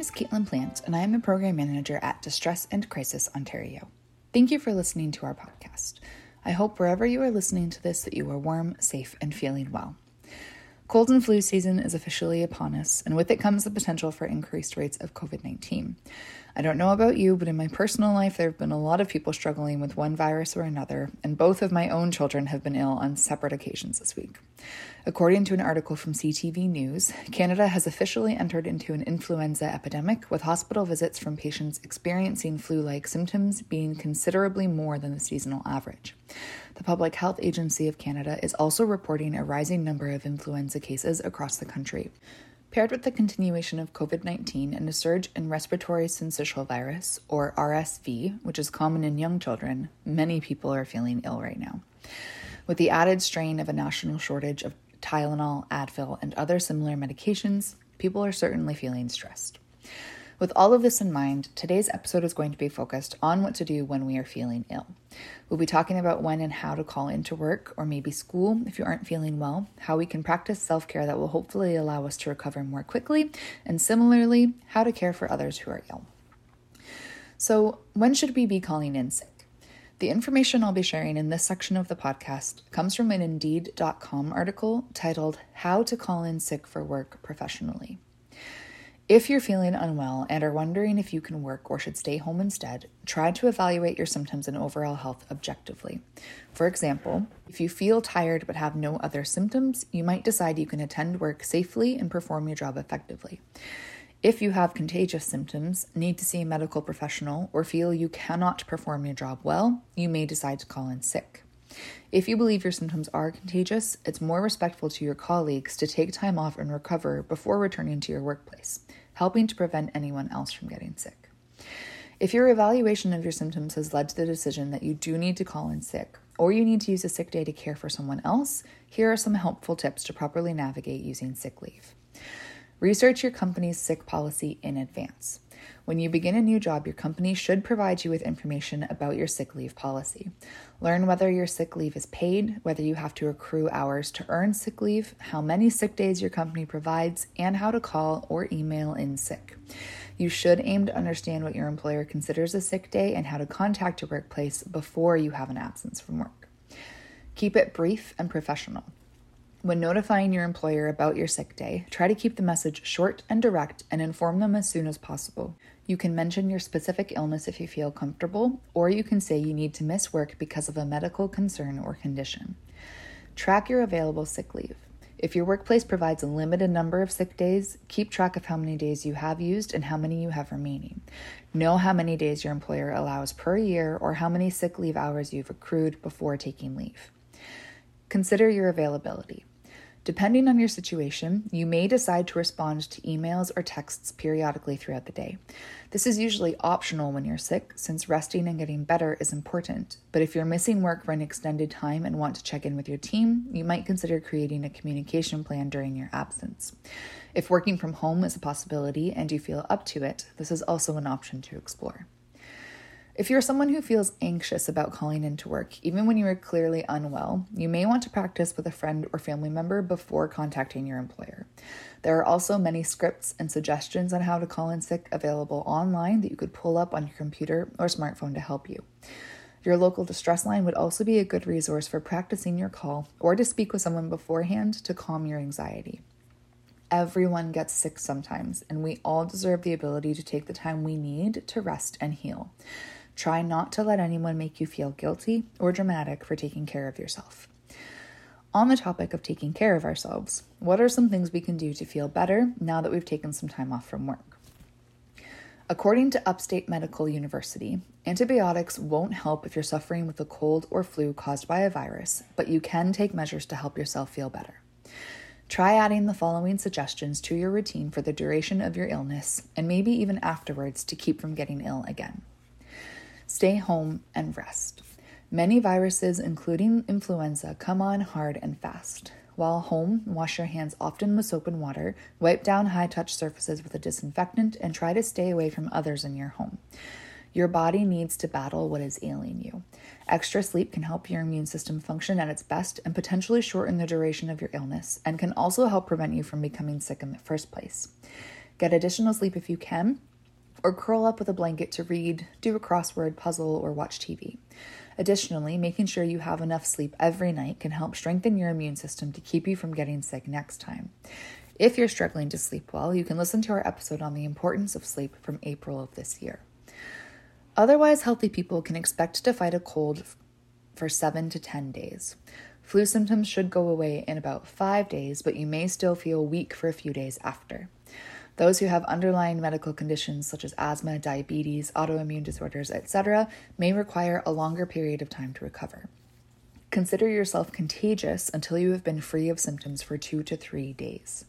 Name is Caitlin Plant, and I am a program manager at Distress and Crisis Ontario. Thank you for listening to our podcast. I hope wherever you are listening to this that you are warm, safe, and feeling well. Cold and flu season is officially upon us, and with it comes the potential for increased rates of COVID 19. I don't know about you, but in my personal life, there have been a lot of people struggling with one virus or another, and both of my own children have been ill on separate occasions this week. According to an article from CTV News, Canada has officially entered into an influenza epidemic, with hospital visits from patients experiencing flu like symptoms being considerably more than the seasonal average. The Public Health Agency of Canada is also reporting a rising number of influenza cases across the country. Paired with the continuation of COVID 19 and a surge in respiratory syncytial virus, or RSV, which is common in young children, many people are feeling ill right now. With the added strain of a national shortage of Tylenol, Advil, and other similar medications, people are certainly feeling stressed. With all of this in mind, today's episode is going to be focused on what to do when we are feeling ill. We'll be talking about when and how to call into work or maybe school if you aren't feeling well, how we can practice self care that will hopefully allow us to recover more quickly, and similarly, how to care for others who are ill. So, when should we be calling in sick? The information I'll be sharing in this section of the podcast comes from an Indeed.com article titled How to Call in Sick for Work Professionally. If you're feeling unwell and are wondering if you can work or should stay home instead, try to evaluate your symptoms and overall health objectively. For example, if you feel tired but have no other symptoms, you might decide you can attend work safely and perform your job effectively. If you have contagious symptoms, need to see a medical professional, or feel you cannot perform your job well, you may decide to call in sick. If you believe your symptoms are contagious, it's more respectful to your colleagues to take time off and recover before returning to your workplace helping to prevent anyone else from getting sick. If your evaluation of your symptoms has led to the decision that you do need to call in sick, or you need to use a sick day to care for someone else, here are some helpful tips to properly navigate using sick leave. Research your company's sick policy in advance. When you begin a new job, your company should provide you with information about your sick leave policy. Learn whether your sick leave is paid, whether you have to accrue hours to earn sick leave, how many sick days your company provides, and how to call or email in sick. You should aim to understand what your employer considers a sick day and how to contact your workplace before you have an absence from work. Keep it brief and professional. When notifying your employer about your sick day, try to keep the message short and direct and inform them as soon as possible. You can mention your specific illness if you feel comfortable, or you can say you need to miss work because of a medical concern or condition. Track your available sick leave. If your workplace provides a limited number of sick days, keep track of how many days you have used and how many you have remaining. Know how many days your employer allows per year or how many sick leave hours you've accrued before taking leave. Consider your availability. Depending on your situation, you may decide to respond to emails or texts periodically throughout the day. This is usually optional when you're sick, since resting and getting better is important. But if you're missing work for an extended time and want to check in with your team, you might consider creating a communication plan during your absence. If working from home is a possibility and you feel up to it, this is also an option to explore. If you're someone who feels anxious about calling into work, even when you are clearly unwell, you may want to practice with a friend or family member before contacting your employer. There are also many scripts and suggestions on how to call in sick available online that you could pull up on your computer or smartphone to help you. Your local distress line would also be a good resource for practicing your call or to speak with someone beforehand to calm your anxiety. Everyone gets sick sometimes, and we all deserve the ability to take the time we need to rest and heal. Try not to let anyone make you feel guilty or dramatic for taking care of yourself. On the topic of taking care of ourselves, what are some things we can do to feel better now that we've taken some time off from work? According to Upstate Medical University, antibiotics won't help if you're suffering with a cold or flu caused by a virus, but you can take measures to help yourself feel better. Try adding the following suggestions to your routine for the duration of your illness and maybe even afterwards to keep from getting ill again. Stay home and rest. Many viruses, including influenza, come on hard and fast. While home, wash your hands often with soap and water, wipe down high touch surfaces with a disinfectant, and try to stay away from others in your home. Your body needs to battle what is ailing you. Extra sleep can help your immune system function at its best and potentially shorten the duration of your illness, and can also help prevent you from becoming sick in the first place. Get additional sleep if you can, or curl up with a blanket to read, do a crossword puzzle, or watch TV. Additionally, making sure you have enough sleep every night can help strengthen your immune system to keep you from getting sick next time. If you're struggling to sleep well, you can listen to our episode on the importance of sleep from April of this year. Otherwise, healthy people can expect to fight a cold for 7 to 10 days. Flu symptoms should go away in about 5 days, but you may still feel weak for a few days after. Those who have underlying medical conditions such as asthma, diabetes, autoimmune disorders, etc., may require a longer period of time to recover. Consider yourself contagious until you have been free of symptoms for two to three days.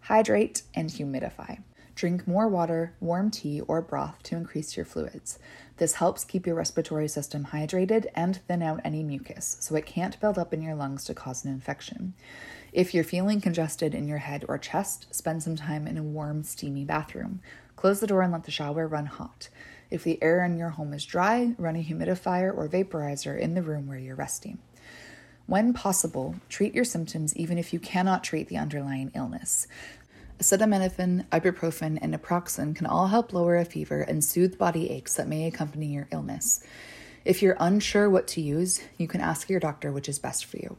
Hydrate and humidify. Drink more water, warm tea, or broth to increase your fluids. This helps keep your respiratory system hydrated and thin out any mucus so it can't build up in your lungs to cause an infection. If you're feeling congested in your head or chest, spend some time in a warm, steamy bathroom. Close the door and let the shower run hot. If the air in your home is dry, run a humidifier or vaporizer in the room where you're resting. When possible, treat your symptoms even if you cannot treat the underlying illness. Acetaminophen, ibuprofen, and naproxen can all help lower a fever and soothe body aches that may accompany your illness. If you're unsure what to use, you can ask your doctor which is best for you.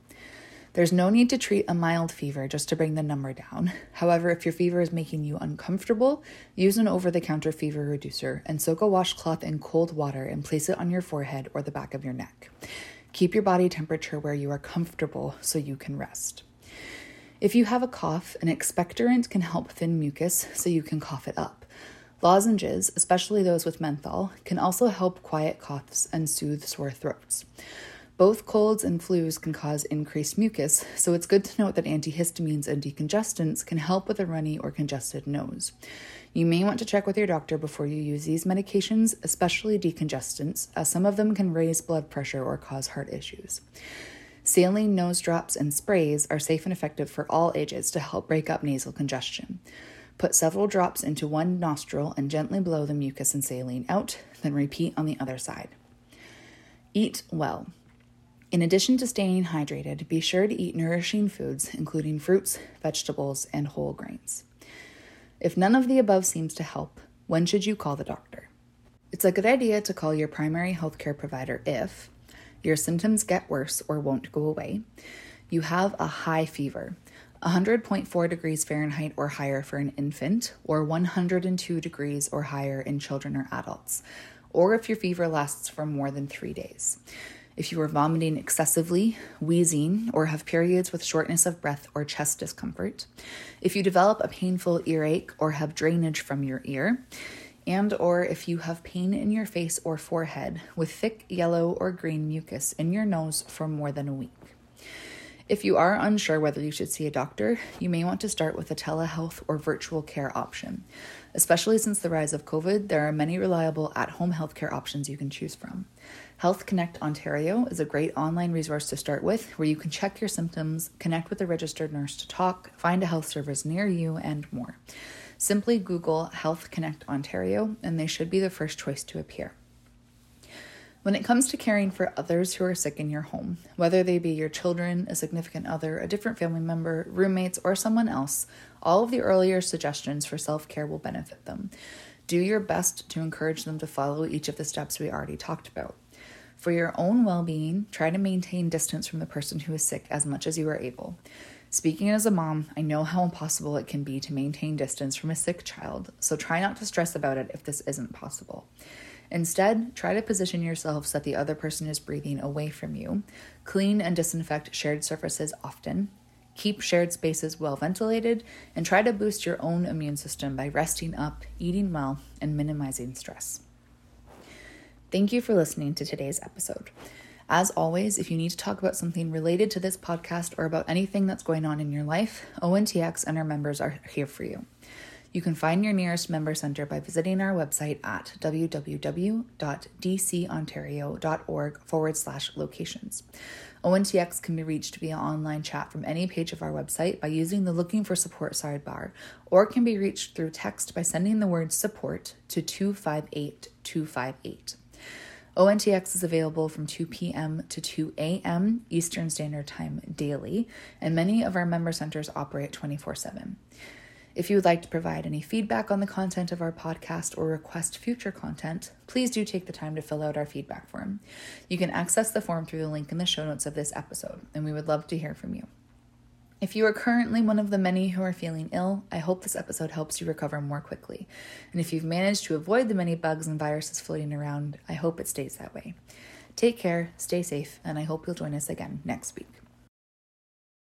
There's no need to treat a mild fever just to bring the number down. However, if your fever is making you uncomfortable, use an over the counter fever reducer and soak a washcloth in cold water and place it on your forehead or the back of your neck. Keep your body temperature where you are comfortable so you can rest. If you have a cough, an expectorant can help thin mucus so you can cough it up. Lozenges, especially those with menthol, can also help quiet coughs and soothe sore throats. Both colds and flus can cause increased mucus, so it's good to note that antihistamines and decongestants can help with a runny or congested nose. You may want to check with your doctor before you use these medications, especially decongestants, as some of them can raise blood pressure or cause heart issues. Saline nose drops and sprays are safe and effective for all ages to help break up nasal congestion. Put several drops into one nostril and gently blow the mucus and saline out, then repeat on the other side. Eat well. In addition to staying hydrated, be sure to eat nourishing foods, including fruits, vegetables, and whole grains. If none of the above seems to help, when should you call the doctor? It's a good idea to call your primary healthcare provider if your symptoms get worse or won't go away, you have a high fever, 100.4 degrees Fahrenheit or higher for an infant, or 102 degrees or higher in children or adults, or if your fever lasts for more than three days if you are vomiting excessively, wheezing, or have periods with shortness of breath or chest discomfort, if you develop a painful earache or have drainage from your ear, and or if you have pain in your face or forehead with thick yellow or green mucus in your nose for more than a week. If you are unsure whether you should see a doctor, you may want to start with a telehealth or virtual care option. Especially since the rise of COVID, there are many reliable at home healthcare options you can choose from. Health Connect Ontario is a great online resource to start with where you can check your symptoms, connect with a registered nurse to talk, find a health service near you, and more. Simply Google Health Connect Ontario, and they should be the first choice to appear. When it comes to caring for others who are sick in your home, whether they be your children, a significant other, a different family member, roommates, or someone else, all of the earlier suggestions for self care will benefit them. Do your best to encourage them to follow each of the steps we already talked about. For your own well being, try to maintain distance from the person who is sick as much as you are able. Speaking as a mom, I know how impossible it can be to maintain distance from a sick child, so try not to stress about it if this isn't possible. Instead, try to position yourself so that the other person is breathing away from you. Clean and disinfect shared surfaces often. Keep shared spaces well ventilated, and try to boost your own immune system by resting up, eating well, and minimizing stress. Thank you for listening to today's episode. As always, if you need to talk about something related to this podcast or about anything that's going on in your life, ONTX and our members are here for you. You can find your nearest member center by visiting our website at www.dcontario.org forward slash locations. ONTX can be reached via online chat from any page of our website by using the Looking for Support sidebar, or can be reached through text by sending the word support to 258 258. ONTX is available from 2 p.m. to 2 a.m. Eastern Standard Time daily, and many of our member centers operate 24 7. If you would like to provide any feedback on the content of our podcast or request future content, please do take the time to fill out our feedback form. You can access the form through the link in the show notes of this episode, and we would love to hear from you. If you are currently one of the many who are feeling ill, I hope this episode helps you recover more quickly. And if you've managed to avoid the many bugs and viruses floating around, I hope it stays that way. Take care, stay safe, and I hope you'll join us again next week.